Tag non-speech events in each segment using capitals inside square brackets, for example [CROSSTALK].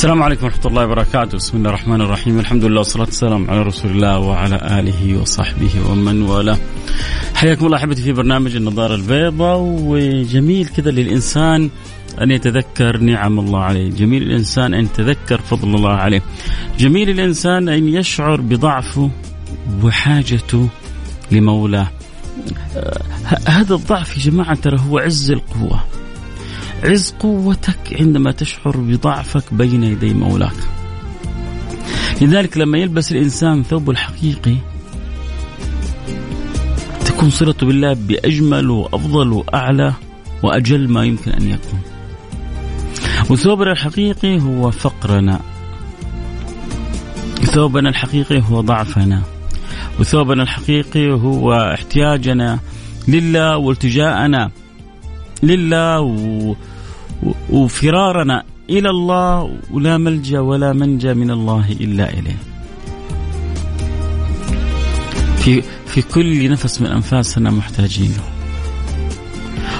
السلام عليكم ورحمة الله وبركاته. بسم الله الرحمن الرحيم. الحمد لله والصلاة والسلام على رسول الله وعلى آله وصحبه ومن والاه. حياكم الله أحبتي في برنامج النظارة البيضاء. وجميل كذا للإنسان أن يتذكر نعم الله عليه. جميل الإنسان أن يتذكر فضل الله عليه. جميل الإنسان أن يشعر بضعفه وحاجته لمولاه. هذا الضعف يا جماعة ترى هو عز القوة. عز قوتك عندما تشعر بضعفك بين يدي مولاك. لذلك لما يلبس الإنسان ثوب الحقيقي تكون صلته بالله بأجمل وأفضل وأعلى وأجل ما يمكن أن يكون. وثوبنا الحقيقي هو فقرنا. ثوبنا الحقيقي هو ضعفنا. وثوبنا الحقيقي هو احتياجنا لله والتجاءنا. لله و... وفرارنا إلى الله ولا ملجا ولا منجا من الله إلا إليه. في في كل نفس من أنفاسنا محتاجين.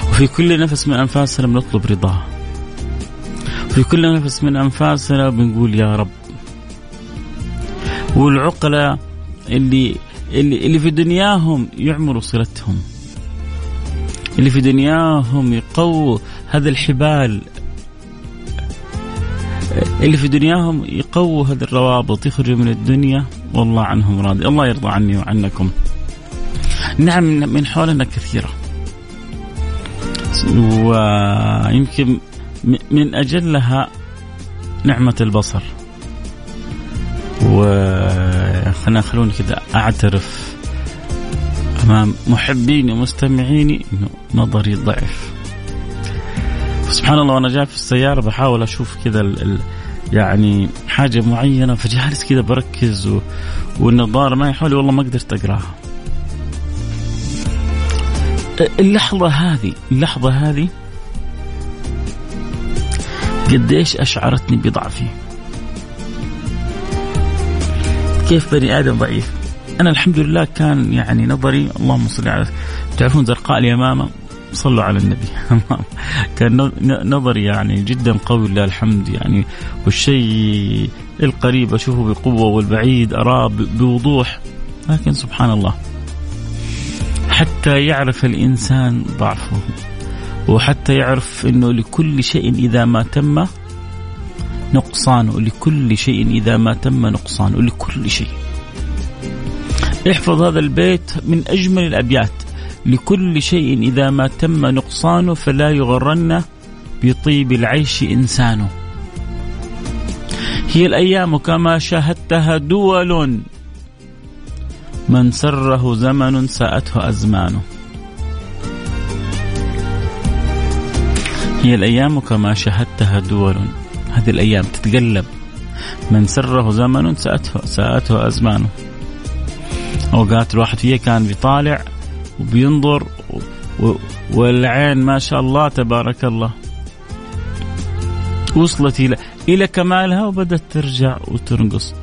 وفي كل نفس من أنفاسنا بنطلب رضاه. في كل نفس من أنفاسنا بنقول يا رب. والعقلاء اللي اللي اللي في دنياهم يعمروا صلتهم. اللي في دنياهم يقووا هذا الحبال. اللي في دنياهم يقووا هذه الروابط يخرجوا من الدنيا والله عنهم راضي. الله يرضى عني وعنكم. نعم من حولنا كثيرة. ويمكن من أجلها نعمة البصر. وخلنا خلوني كذا أعترف. أمام محبيني ومستمعيني إنه نظري ضعف سبحان الله وأنا جاي في السيارة بحاول أشوف كذا يعني حاجة معينة فجالس كذا بركز و... والنظاره معي حولي والله ما قدرت أقراها. اللحظة هذه اللحظة هذه قديش أشعرتني بضعفي. كيف بني آدم ضعيف؟ أنا الحمد لله كان يعني نظري اللهم صل على تعرفون زرقاء اليمامة؟ صلوا على النبي. [LAUGHS] كان نظري يعني جدا قوي لله الحمد يعني. والشيء القريب أشوفه بقوه والبعيد أراه بوضوح. لكن سبحان الله حتى يعرف الإنسان ضعفه. وحتى يعرف إنه لكل شيء إذا ما تم نقصان ولكل شيء إذا ما تم نقصان ولكل شيء. احفظ هذا البيت من أجمل الأبيات. لكل شيء إذا ما تم نقصانه فلا يغرن بطيب العيش إنسانه هي الأيام كما شاهدتها دول. من سره زمن ساءته أزمانه هي الأيام كما شاهدتها دول. هذه الأيام تتقلب. من سره زمن ساءته, ساءته أزمانه أوقات الواحد فيها كان بيطالع وبينظر والعين ما شاء الله تبارك الله. وصلت إلى إلى كمالها وبدأت ترجع وتنقص.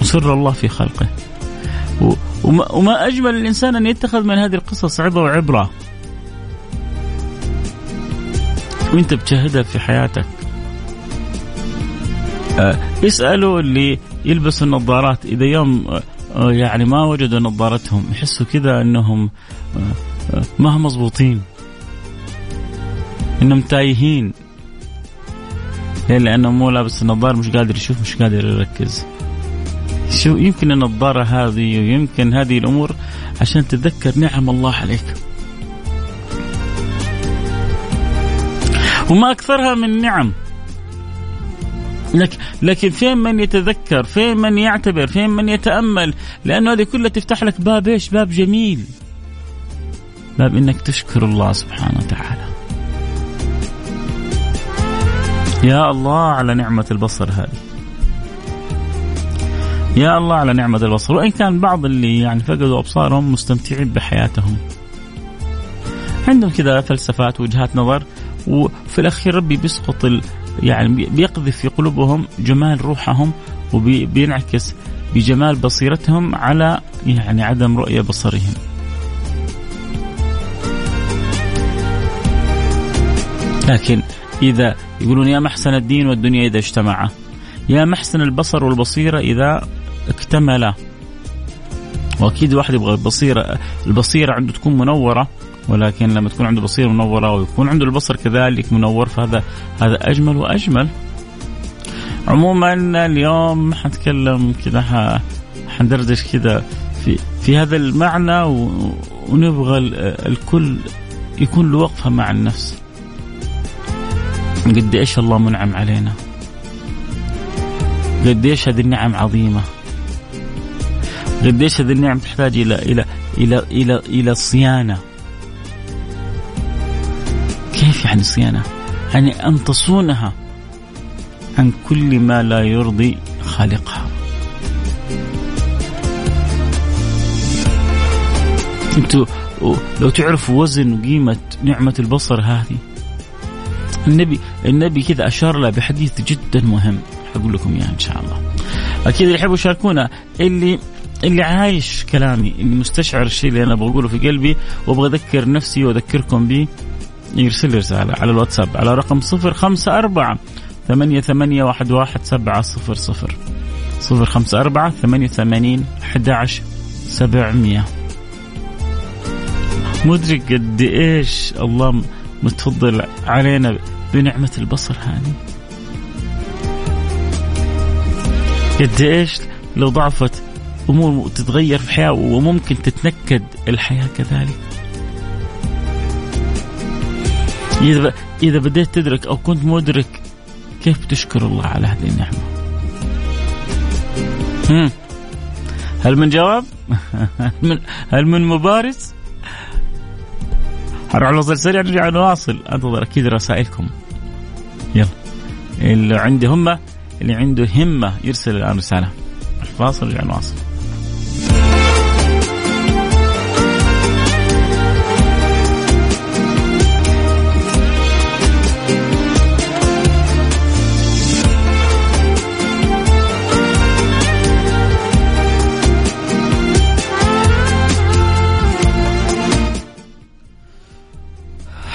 وسر الله في خلقه. وما, وما أجمل الإنسان أن يتخذ من هذه القصص عبرة وعبرة. وأنت بتشاهدها في حياتك. آه، اسألوا اللي يلبسوا النظارات إذا يوم يعني ما وجدوا نظارتهم. يحسوا كذا إنهم آه، آه، ما هم مضبوطين. إنهم تايهين. ليه؟ لأنه مو لابس النظارة مش قادر يشوف مش قادر يركز. شو يمكن النظارة هذه ويمكن هذه الأمور عشان تتذكر نعم الله عليك. وما أكثرها من نعم. لكن لكن فين من يتذكر؟ فين من يعتبر؟ فين من يتأمل؟ لأنه هذه كلها تفتح لك باب إيش؟ باب جميل. باب إنك تشكر الله سبحانه وتعالى. يا الله على نعمة البصر هذه. يا الله على نعمة البصر. وإن كان بعض اللي يعني فقدوا أبصارهم مستمتعين بحياتهم. عندهم كذا فلسفات وجهات نظر وفي الأخير ربي بيسقط يعني بيقذف في قلوبهم جمال روحهم وبينعكس بجمال بصيرتهم على يعني عدم رؤية بصرهم. لكن إذا يقولون يا محسن الدين والدنيا إذا اجتمعا يا محسن البصر والبصيرة إذا اكتملا وأكيد واحد يبغى البصيره البصيرة عنده تكون منورة. ولكن لما تكون عنده بصيرة منورة ويكون عنده البصر كذلك منور فهذا هذا أجمل وأجمل. عموما اليوم حنتكلم كذا حندردش كذا في في هذا المعنى ونبغى الكل يكون له وقفة مع النفس. قد إيش الله منعم علينا. قد إيش هذه النعم عظيمة. قديش هذه النعم تحتاج إلى إلى إلى إلى إلى صيانة كيف يعني صيانه؟ يعني أن تصونها عن كل ما لا يرضي خالقها. أنتوا لو تعرفوا وزن وقيمة نعمة البصر هذه النبي النبي كذا أشار لها بحديث جدا مهم حقول لكم إياه إن شاء الله. أكيد اللي يحبوا يشاركونا اللي اللي عايش كلامي اللي مستشعر الشيء اللي أنا بقوله في قلبي وأبغى أذكر نفسي وأذكركم به يرسل رسالة على الواتساب على رقم صفر خمسة أربعة ثمانية ثمانية واحد واحد سبعة صفر صفر. صفر خمسة أربعة ثمانية ثمانين أحد سبعمية. مدرك قد إيش الله متفضل علينا بنعمة البصر هذه قد إيش لو ضعفت أمور تتغير في الحياة وممكن تتنكد الحياة كذلك. إذا إذا بديت تدرك أو كنت مدرك كيف تشكر الله على هذه النعمة. هم. هل من جواب؟ [LAUGHS] هل من مبارز؟ هنروح نوصل سريع نرجع نواصل أنتظر أكيد رسائلكم. يلا اللي عنده همة اللي عنده همة يرسل الآن رسالة. فاصل نرجع نواصل.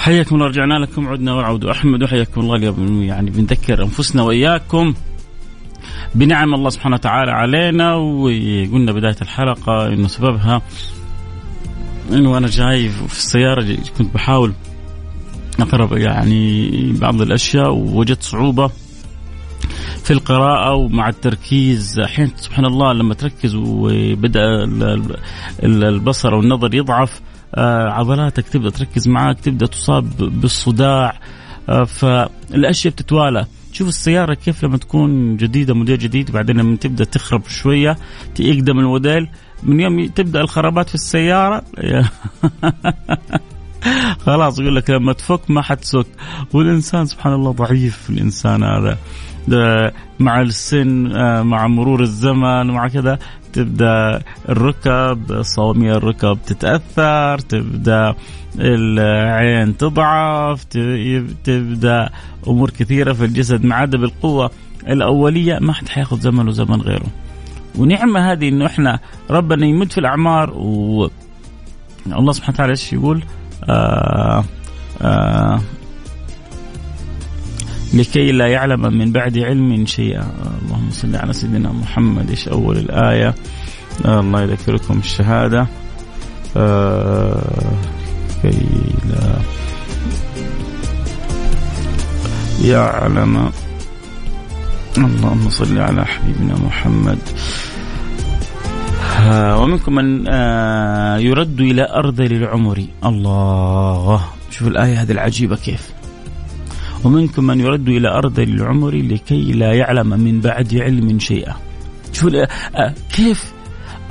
حياكم الله رجعنا لكم. عدنا وعود أحمد وحياكم الله. اليوم يعني بنذكر أنفسنا وإياكم بنعم الله سبحانه وتعالى علينا. وقلنا بداية الحلقة إنه سببها إنه أنا جاي في السيارة كنت بحاول أقرب يعني بعض الأشياء ووجدت صعوبة في القراءة ومع التركيز أحيانا سبحان الله لما تركز وبدأ البصر أو النظر يضعف عضلاتك تبدأ تركز معاك تبدأ تصاب بالصداع. آه، فالأشياء بتتوالى. شوف السيارة كيف لما تكون جديدة موديل جديد بعدين لما تبدأ تخرب شوية يقدم الموديل من يوم تبدأ الخرابات في السيارة [LAUGHS] خلاص يقول لك لما تفك ما حتسك. والإنسان سبحان الله ضعيف الإنسان هذا. مع السن آه، مع مرور الزمن مع كذا تبدأ الركب صواميل الركب تتأثر تبدأ العين تضعف تبدأ أمور كثيرة في الجسد ما عاد بالقوه الأولية ما حد حياخذ زمن وزمن غيره ونعمة هذه إنه إحنا ربنا يمد في الأعمار و الله سبحانه وتعالى إيش يقول؟ آه آه لكي لا يعلم من بعد علم شيئا. اللهم صل على سيدنا محمد. إيش أول الآية؟ الله يذكركم الشهاده آه كي لا يعلم. اللهم صل على حبيبنا محمد. آه ومنكم من آه يرد إلى أرض العمر الله. شوف الآية هذه العجيبة كيف. ومنكم من يرد إلى أرض العمر لكي لا يعلم من بعد علم شيئا. شوف آه، كيف؟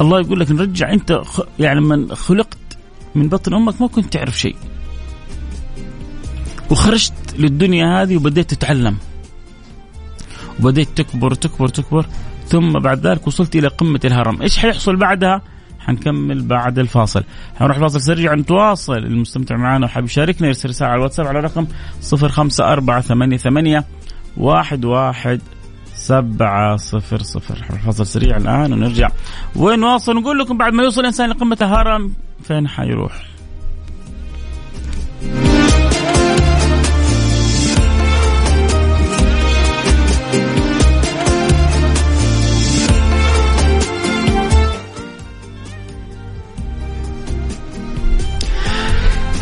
الله يقول لك نرجع أنت يعني من خلقت من بطن أمك ما كنت تعرف شيء. وخرجت للدنيا هذه وبديت تتعلم. وبديت تكبر تكبر تكبر. ثم بعد ذلك وصلت إلى قمة الهرم. إيش حيحصل بعدها؟ حنكمل بعد الفاصل. حنروح فاصل سريع نتواصل المستمتع معنا وحاب يشاركنا يرسل رسالة على الواتساب على رقم 05488 واحد واحد سبعة صفر صفر. فاصل سريع الآن ونرجع. ونواصل نقول لكم بعد ما يوصل الإنسان لقمة الهرم فين حيروح؟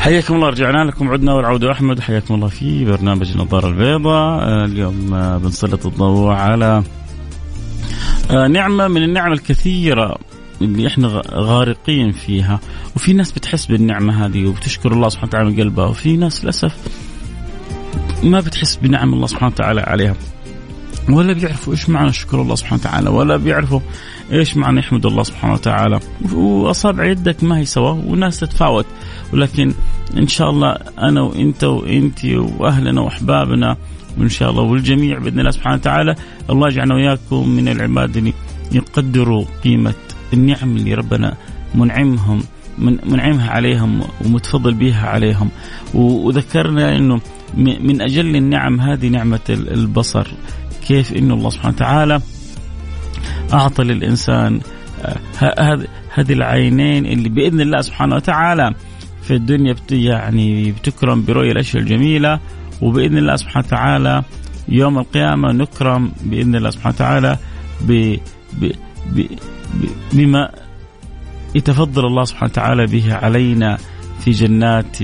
حياكم الله رجعنا لكم. عدنا والعودة أحمد. حياكم الله في برنامج النظارة البيضاء آه، اليوم آه، بنسلط الضوء على آه، نعمة من النعم الكثيرة اللي إحنا غارقين فيها. وفي ناس بتحس بالنعمة هذه وبتشكر الله سبحانه وتعالى من قلبها وفي ناس للأسف ما بتحس بنعم الله سبحانه وتعالى عليها. ولا بيعرفوا إيش معنى شكر الله سبحانه وتعالى ولا بيعرفوا إيش معنى يحمد الله سبحانه وتعالى. وأصابع يدك ما هي سوا والناس تتفاوت. ولكن إن شاء الله أنا وإنت وإنت وأهلنا وأحبابنا وإن شاء الله والجميع بإذن الله سبحانه وتعالى الله يجعلنا وإياكم من العباد اللي يقدروا قيمة النعم اللي ربنا منعمهم من منعمها عليهم ومتفضل بها عليهم. وذكرنا إنه من أجل النعم هذه نعمة البصر. كيف إنه الله سبحانه وتعالى أعطى للإنسان آه، هذه العينين اللي بإذن الله سبحانه وتعالى في الدنيا بت يعني بتكرم برؤية الأشياء الجميلة وبإذن الله سبحانه وتعالى يوم القيامة نكرم بإذن الله سبحانه وتعالى ب ب ب بما يتفضل الله سبحانه وتعالى به علينا في جنات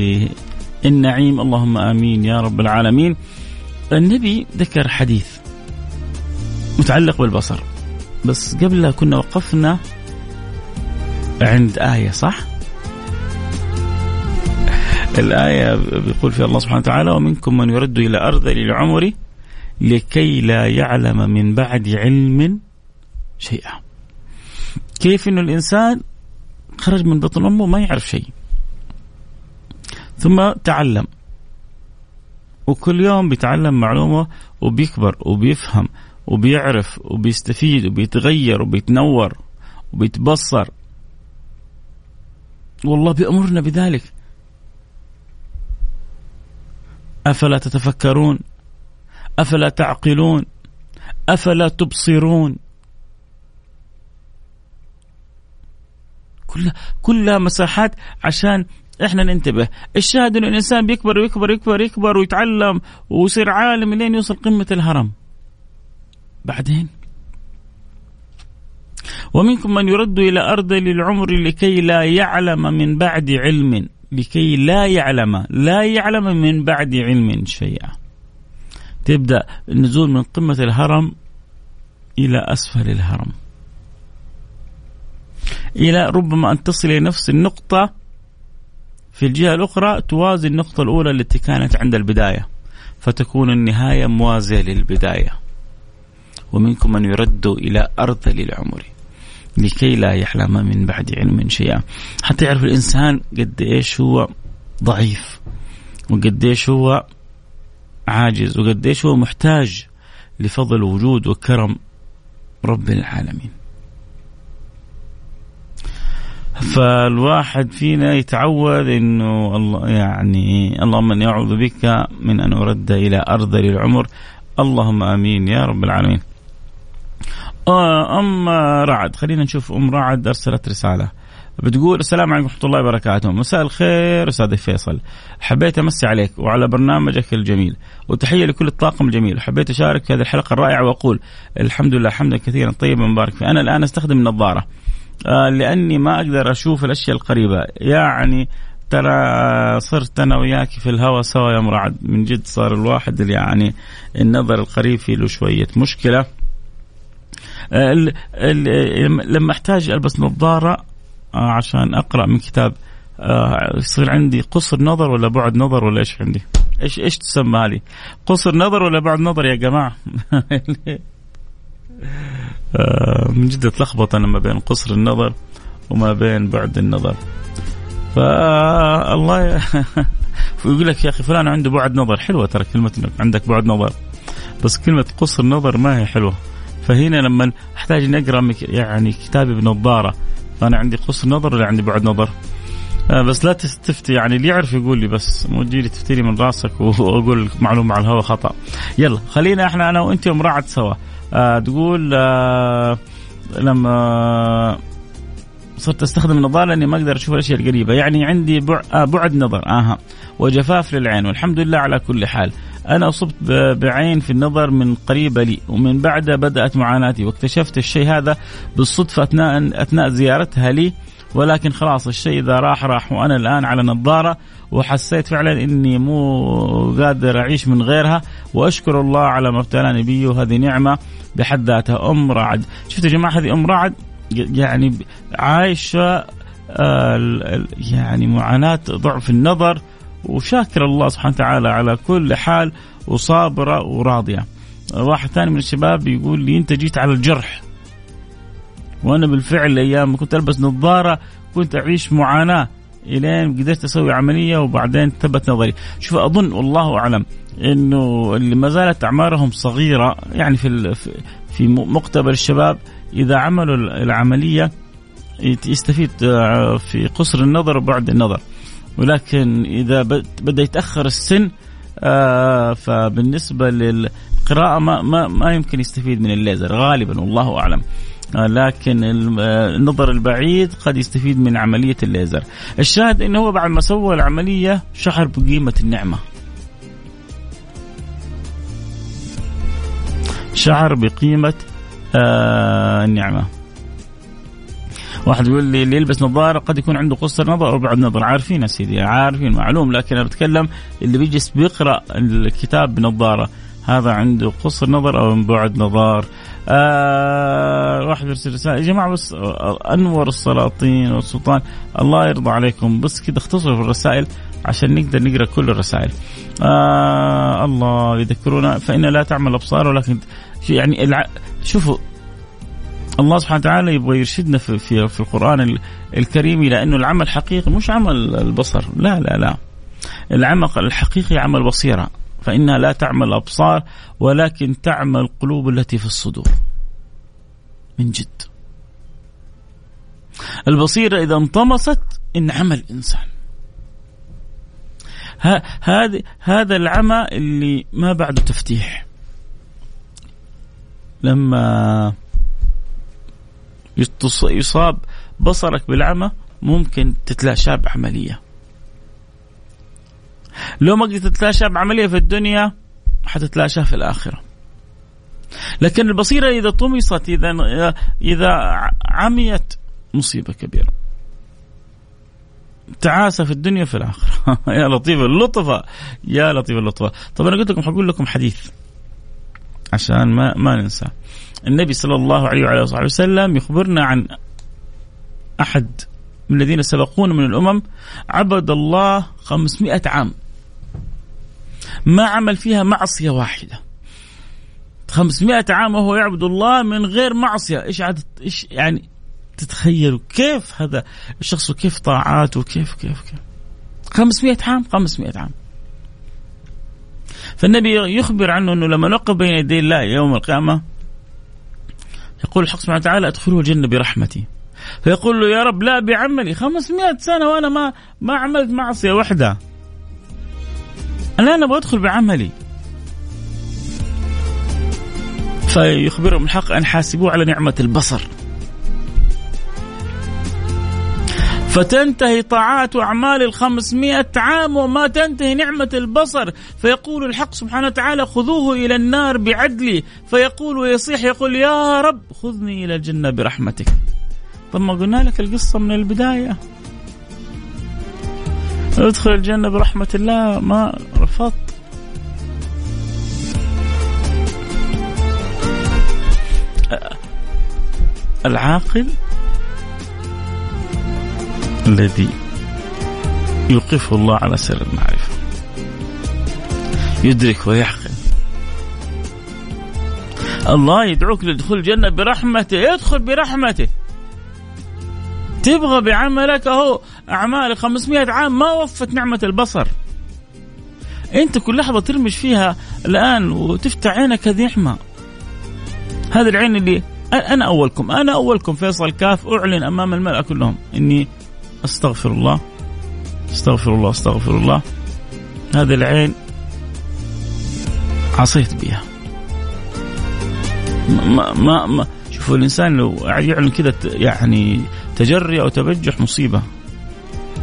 النعيم اللهم آمين يا رب العالمين. النبي ذكر حديث متعلق بالبصر. بس قبلها كنا وقفنا عند آية صح؟ الآية بيقول فيها الله سبحانه وتعالى ومنكم من يرد إلى أرض العمر لكي لا يعلم من بعد علم شيئا. كيف أنه الإنسان خرج من بطن أمه ما يعرف شيء. ثم تعلم. وكل يوم بيتعلم معلومة وبيكبر وبيفهم. وبيعرف وبيستفيد وبيتغير وبيتنور وبيتبصر. والله بيأمرنا بذلك. أفلا تتفكرون؟ أفلا تعقلون؟ أفلا تبصرون؟ كلها كلها مساحات عشان إحنا ننتبه. الشاهد إنه الإنسان بيكبر ويكبر يكبر يكبر ويتعلم ويصير عالم لين يوصل قمة الهرم. بعدين؟ ومنكم من يرد إلى أرض العمر لكي لا يعلم من بعد علم لكي لا يعلم لا يعلم من بعد علم شيئا. تبدأ النزول من قمة الهرم إلى أسفل الهرم. إلى ربما أن تصل إلى نفس النقطة في الجهة الأخرى توازي النقطة الأولى التي كانت عند البداية فتكون النهاية موازية للبداية. ومنكم من يرد إلى أرذل العمر لكي لا يحلم من بعد علم شيئا. حتى يعرف الإنسان قد إيش هو ضعيف وقد إيش هو عاجز وقد إيش هو محتاج لفضل وجود وكرم رب العالمين. فالواحد فينا يتعود إنه الله يعني اللهم إني أعوذ بك من أن أرد إلى ارذل العمر اللهم آمين يا رب العالمين. آه، أم رعد. خلينا نشوف أم رعد أرسلت رسالة. بتقول السلام عليكم ورحمة الله وبركاته. مساء الخير أستاذ فيصل. حبيت أمسي عليك وعلى برنامجك الجميل وتحية لكل الطاقم الجميل. حبيت أشارك في هذه الحلقة الرائعة وأقول الحمد لله حمدا كثيرا طيبا مبارك فيه أنا الآن أستخدم النظارة. آه لأني ما أقدر أشوف الأشياء القريبة. يعني ترى صرت أنا وياك في الهواء سوا يا مرعد من جد صار الواحد يعني النظر القريب فيه له شوية مشكلة. لما احتاج ألبس نظارة آه، عشان أقرأ من كتاب آه، يصير عندي قصر نظر ولا بعد نظر ولا إيش عندي؟ إيش إيش تسمى هذه؟ قصر نظر ولا بعد نظر يا جماعة؟ [LAUGHS] آه، من جد أتلخبط أنا ما بين قصر النظر وما بين بعد النظر. فالله ويقول [LAUGHS] لك يا أخي فلان عنده بعد نظر حلوة ترى كلمة عندك بعد نظر بس كلمة قصر نظر ما هي حلوة فهنا لما أحتاج اني أقرأ يعني كتابي بنظاره فأنا عندي قصر نظر ولا عندي بعد نظر؟ آه بس لا تستفتي يعني اللي يعرف يقول لي بس مو تجي لي تفتي من راسك وأقول معلومة على الهواء خطأ. يلا خلينا إحنا أنا وأنت يوم رعد سوا. آه تقول آه لما صرت أستخدم النظارة لأني ما أقدر أشوف الأشياء القريبة يعني عندي آه بعد نظر أها وجفاف للعين والحمد لله على كل حال أنا أصبت بعين في النظر من قريبة لي ومن بعدها بدأت معاناتي واكتشفت الشيء هذا بالصدفة أثناء أثناء زيارتها لي. ولكن خلاص الشيء إذا راح راح وأنا الآن على نظارة وحسيت فعلا إني مو قادر أعيش من غيرها. وأشكر الله على ما ابتلاني به وهذه نعمة بحد ذاتها. أم رعد. شفتوا يا جماعة هذه أم رعد يعني عايشة آه، يعني معاناة ضعف النظر وشاكر الله سبحانه وتعالى على كل حال وصابره وراضية. واحد ثاني من الشباب يقول لي أنت جيت على الجرح. وأنا بالفعل أيام كنت ألبس نظارة كنت أعيش معاناة إلين قدرت أسوي عملية وبعدين ثبت نظري. شوف أظن والله أعلم إنه اللي ما زالت أعمارهم صغيرة يعني في في مقتبل الشباب إذا عملوا العملية يستفيد آه، في قصر النظر وبعد النظر ولكن إذا بدا يتأخر السن آه، فبالنسبة للقراءة ما, ما ما يمكن يستفيد من الليزر غالبا والله أعلم. آه، لكن النظر البعيد قد يستفيد من عملية الليزر. الشاهد إنه هو بعد ما سوى العملية شعر بقيمة النعمة. شعر بقيمة آه النعمة. واحد يقول لي اللي يلبس نظارة قد يكون عنده قصر نظر أو بعد نظر. عارفين يا سيدي عارفين معلوم لكن أنا بتكلم اللي بيجلس بيقرأ الكتاب بنظارة. هذا عنده قصر نظر أو بعد نظر آه واحد يرسل رسالة. يا جماعة بس أنور السلاطين والسلطان الله يرضى عليكم. بس كده اختصروا في الرسائل عشان نقدر نقرأ كل الرسائل. آه الله يذكرونا فإن لا تعمل أبصار ولكن يعني. شوفوا الله سبحانه وتعالى يبغى يرشدنا في في, في القرآن الكريم إلى أنه العمل الحقيقي مش عمل البصر. لا لا لا. العمل الحقيقي عمل بصيرة. فإنها لا تعمل الابصار ولكن تعمل القلوب التي في الصدور. من جد. البصيرة إذا انطمست انعمى الانسان هذا هذا العمى اللي ما بعده تفتيح. لما يصاب بصرك بالعمى ممكن تتلاشاه بعملية. لو ما قدرت تتلاشاه بعملية في الدنيا حتتلاشاه في الآخرة. لكن البصيرة إذا طمست إذا إذا عميت مصيبة كبيرة. تعاسة في الدنيا في الآخرة. [LAUGHS] يا لطيف اللطفة يا لطيف اللطفة طب أنا قلت لكم حقول لكم حديث. عشان ما ما ننسى النبي صلى الله عليه وعلى آله وسلم يخبرنا عن أحد من الذين سبقونا من الأمم عبد الله 500 عام. ما عمل فيها معصية واحدة. 500 عام وهو يعبد الله من غير معصية. إيش عاد إيش يعني تتخيلوا كيف هذا الشخص وكيف طاعاته؟ كيف كيف كيف؟ 500 عام 500 عام. فالنبي يخبر عنه إنه لما نقف بين يدي الله يوم القيامة يقول الحق سبحانه وتعالى أدخلوا الجنة برحمتي. فيقول له يا رب لا بعملي. 500 سنة وأنا ما ما عملت معصية واحدة أنا أبغى أدخل بعملي. فيخبرهم الحق أن حاسبوه على نعمة البصر. فتنتهي طاعات وأعمال الخمسمائة عام وما تنتهي نعمة البصر. فيقول الحق سبحانه وتعالى خذوه إلى النار بعدلي فيقول ويصيح يقول يا رب خذني إلى الجنة برحمتك. طب ما قلنا لك القصة من البداية. ادخل الجنة برحمة الله ما رفضت. العاقل الذي يوقفه الله على سر المعرفة. يدرك ويعقل الله يدعوك لدخول الجنة برحمته ادخل برحمته. تبغى بعملك أهو أعمال 500 عام ما وفت نعمة البصر. أنت كل لحظة ترمش فيها الآن وتفتح عينك هذه نعمة. هذه العين اللي أنا أولكم أنا أولكم فيصل كاف أعلن أمام الملأ كلهم إني أستغفر الله. أستغفر الله أستغفر الله. هذه العين عصيت بها ما ما, ما شوفوا الإنسان لو يعلن كذا يعني تجري أو تبجح مصيبة.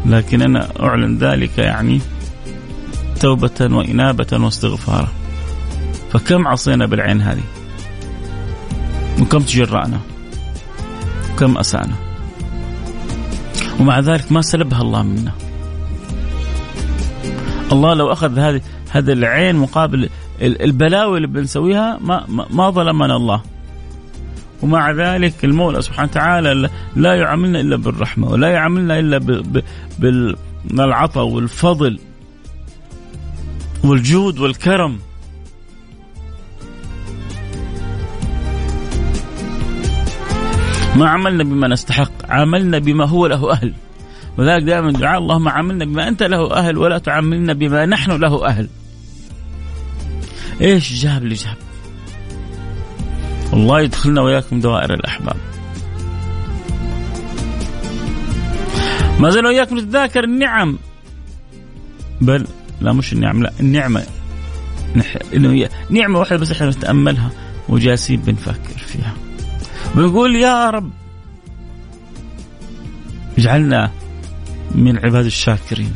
لكن أنا أعلن ذلك يعني توبة وإنابة واستغفارا فكم عصينا بالعين هذه؟ وكم تجرأنا؟ وكم أسأنا؟ ومع ذلك ما سلبها الله منا. الله لو أخذ هذه هذا العين مقابل البلاوي اللي بنسويها ما ما ظلمنا الله. ومع ذلك المولى سبحانه وتعالى لا يعاملنا إلا بالرحمة ولا يعاملنا إلا بالعطاء والفضل والجود والكرم. ما عملنا بما نستحق عاملنا بما هو له أهل. وذلك دائما دعاء اللهم عاملنا بما أنت له أهل ولا تعاملنا بما نحن له أهل. إيش جاب اللي جاب؟ الله يدخلنا وإياكم دوائر الأحباب. ما زلنا وإياكم نتذاكر النعم. بل لا مش النعم لا النعمة. نح... نعمة واحدة بس إحنا نتأملها. وجالسين بنفكر فيها. بنقول يا رب اجعلنا من عباد الشاكرين.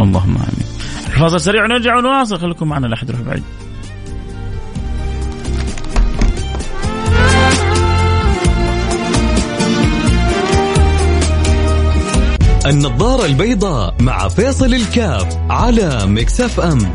اللهم آمين. الفاصل سريع ونرجع ونواصل. خليكم معنا لا احد يروح بعيد. النظارة البيضاء مع فيصل الكاف على مكسف أم.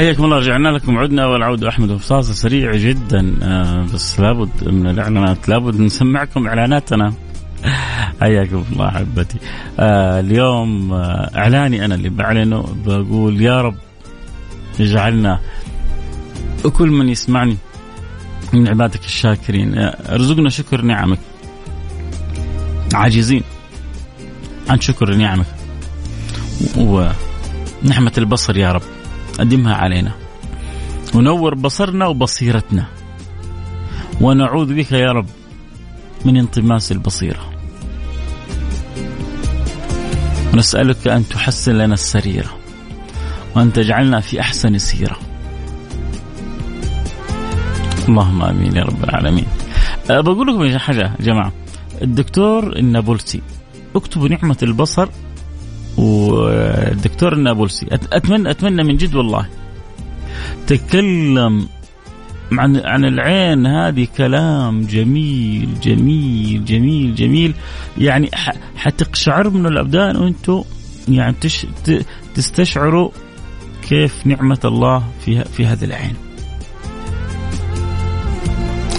حياكم الله رجعنا لكم. عدنا والعود. أحمد وفصاصه سريع جدا. آه بس لابد من الإعلانات. لابد نسمعكم إعلاناتنا. [LAUGHS] حياكم الله أحبتي. آه اليوم آه إعلاني أنا اللي بعلنه. بقول يا رب اجعلنا وكل من يسمعني من عبادك الشاكرين. ارزقنا شكر نعمك. عاجزين عن شكر نعمك. ونعمة البصر يا رب. قدمها علينا. ونور بصرنا وبصيرتنا. ونعوذ بك يا رب من انطماس البصيرة. ونسألك أن تحسن لنا السريرة وأن تجعلنا في أحسن سيرة. اللهم آمين يا رب العالمين. أه بقول لكم حاجة يا جماعة. الدكتور النابلسي اكتبوا نعمة البصر والدكتور النابلسي أتمنى أتمنى من جد والله تكلم عن عن العين هذه كلام جميل جميل جميل جميل يعني حتقشعر من الأبدان وأنتم يعني تش تستشعروا كيف نعمة الله في في هذه العين.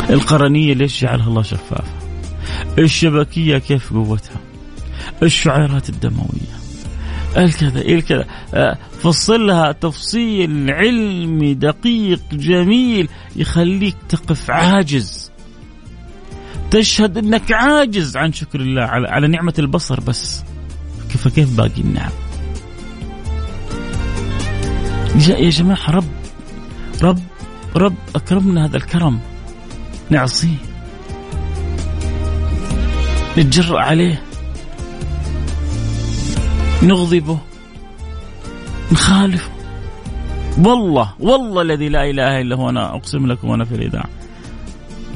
القرنية ليش جعلها الله شفافة؟ الشبكية كيف قوتها؟ الشعيرات الدموية الكذا الكذا آه، فصلها تفصيل علمي دقيق جميل يخليك تقف عاجز. تشهد إنك عاجز عن شكر الله على, على نعمة البصر بس. كيف كيف باقي النعم؟ يا جماعة رب رب رب أكرمنا هذا الكرم. نعصيه. نتجرأ عليه. نغضبه نخالفه. والله والله الذي لا إله إلا هو أنا أقسم لكم وأنا في الإذاعة.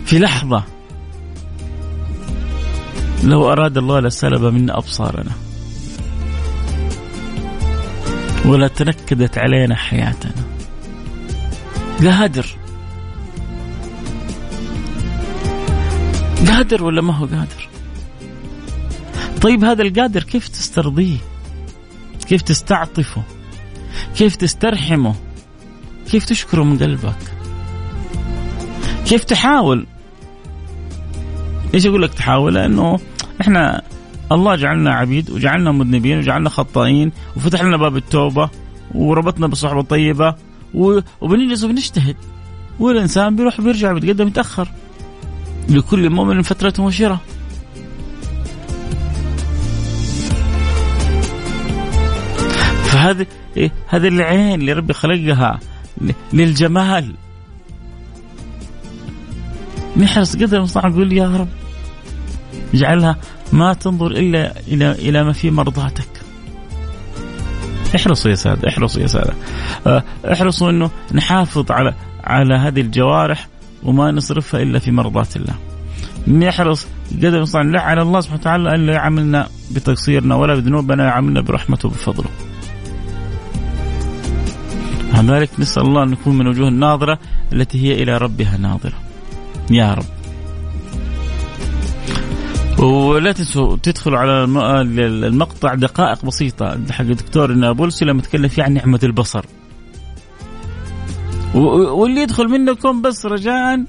في لحظة لو أراد الله لسلب منا أبصارنا. ولا تنكدت علينا حياتنا. قادر. قادر ولا ما هو قادر؟ طيب هذا القادر كيف تسترضيه؟ كيف تستعطفه كيف تسترحمه كيف تشكره من قلبك كيف تحاول. إيش أقول لك تحاول؟ لأنه إحنا الله جعلنا عبيد وجعلنا مذنبين وجعلنا خطائين وفتح لنا باب التوبة وربطنا بالصحبه الطيبه وبنجلس وبنجتهد. والإنسان بيروح بيرجع بيتقدم يتاخر لكل مؤمن فترة وشرة فهذه إيه؟ هذه العين اللي ربي خلقها للجمال. نحرص قدر المستطاع نقول يا رب اجعلها ما تنظر إلا إلى إلى ما في مرضاتك. احرصوا يا سادة احرصوا يا سادة. آه، احرصوا إنه نحافظ على على هذه الجوارح وما نصرفها إلا في مرضات الله. نحرص قدر المستطاع لا على الله سبحانه وتعالى أن لا يعاملنا بتقصيرنا ولا بذنوبنا يعاملنا برحمته وبفضله. ذلك نسأل الله أن نكون من وجوه الناظرة التي هي إلى ربها ناظرة. يا رب. ولا تنسوا تدخلوا على المقطع دقائق بسيطة حق الدكتور نابلسي لما تكلم فيه عن نعمة البصر. واللي يدخل منكم بس رجاء.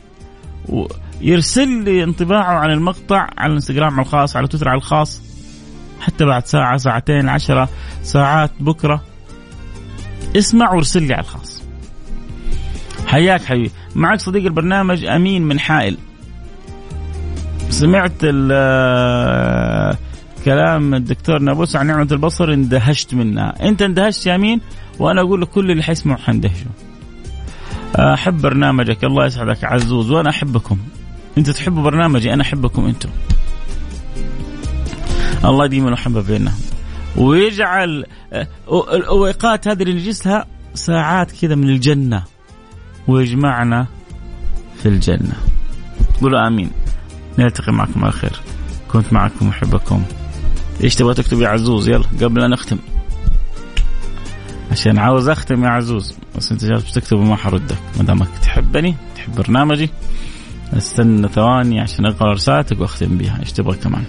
يرسل لي انطباعه عن المقطع على الانستغرام الخاص على تويتر على الخاص. حتى بعد ساعة ساعتين عشرة ساعات بكرة. اسمع وارسل لي على الخاص. حياك حبيبي. معك صديق البرنامج أمين من حائل. سمعت كلام الدكتور نابوس عن نعمة البصر اندهشت منها. أنت اندهشت يا أمين؟ وأنا أقول لكل اللي حيسمعوا حندهشوا. أحب برنامجك. الله يسعدك عزوز. وأنا أحبكم. أنت تحبوا برنامجي؟ أنا أحبكم أنتم. الله يديم المحبه بيننا. ويجعل الاوقات هذه اللي نجلسها ساعات كذا من الجنة ويجمعنا في الجنة. قولوا آمين. نلتقي معكم على خير. كنت معكم محبكم إيش تبغى تكتب يا عزوز؟ يلا قبل ان اختم عشان عاوز أختم يا عزوز. بس أنت جالس بتكتب وما حردك. ما دامك تحبني تحب برنامجي استنى ثواني عشان أقرأ رسالتك وأختم بها إيش تبغى كمان؟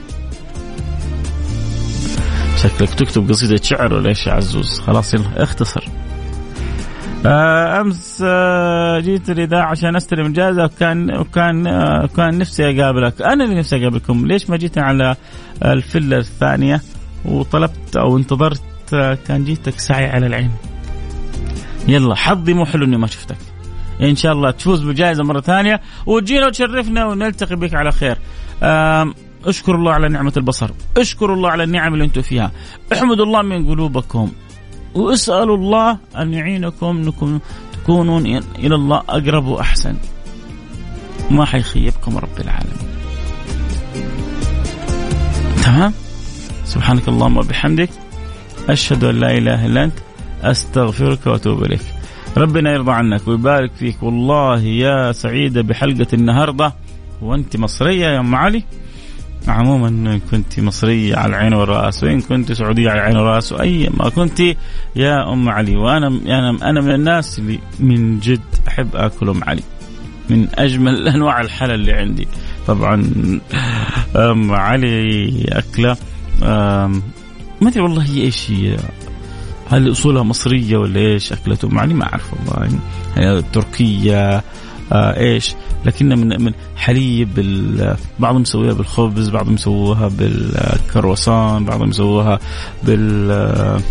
شكلك تكتب قصيدة شعر ولا إيش يا عزوز؟ خلاص يلا اختصر. آه، أمس آه، جيت الاذاعه عشان أستلم الجائزه وكان وكان آه، كان نفسي أقابلك. أنا اللي نفسي أقابلكم. ليش ما جيت على الفله الثانية؟ وطلبت أو انتظرت كان جيتك سعي على العين. يلا حظي مو حلو إني ما شفتك. إن شاء الله تفوز بالجائزه مرة ثانية. وتجينا وتشرفنا ونلتقي بك على خير. اشكر الله على نعمة البصر اشكروا الله على النعم اللي أنتم فيها. احمدوا الله من قلوبكم واسألوا الله أن يعينكم أنكم تكونون إلى الله أقرب وأحسن. ما حيخيبكم رب العالمين. تمام؟ سبحانك اللهم وبحمدك أشهد أن لا إله إلا أنت أستغفرك وأتوب إليك. ربنا يرضى عنك ويبارك فيك. والله يا سعيدة بحلقة النهاردة. وأنت مصرية يا أم علي؟ عموما إن كنت مصرية على العين والرأس وإن كنت سعودية على العين والرأس وأي ما كنت يا أم علي. وأنا أنا أنا من الناس اللي من جد أحب آكل أم علي. من أجمل [LAUGHS] أنواع الحلا اللي عندي. طبعا أم علي أكلة ما أدري والله هي إيش هي. هل أصولها مصرية ولا إيش اكلت أم علي؟ ما أعرف والله. هي تركية آه إيش؟ لكن من من حليب بعضهم يسويها بالخبز بعضهم يسووها بالكرواسون بعضهم يسووها بال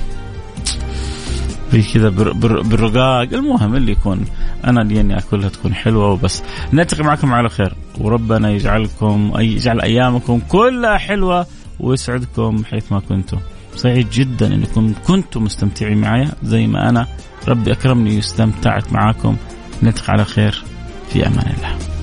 كذا بالرقاق. المهم اللي يكون أنا اللي اني أكلها تكون حلوة وبس. نلتقي معكم على خير. وربنا يجعلكم أي يجعل أيامكم كلها حلوة ويسعدكم حيث ما كنتم. سعيد جدا انكم كنتم مستمتعين معي زي ما أنا ربي أكرمني واستمتعت معاكم. نلتقي على خير. في أمان الله.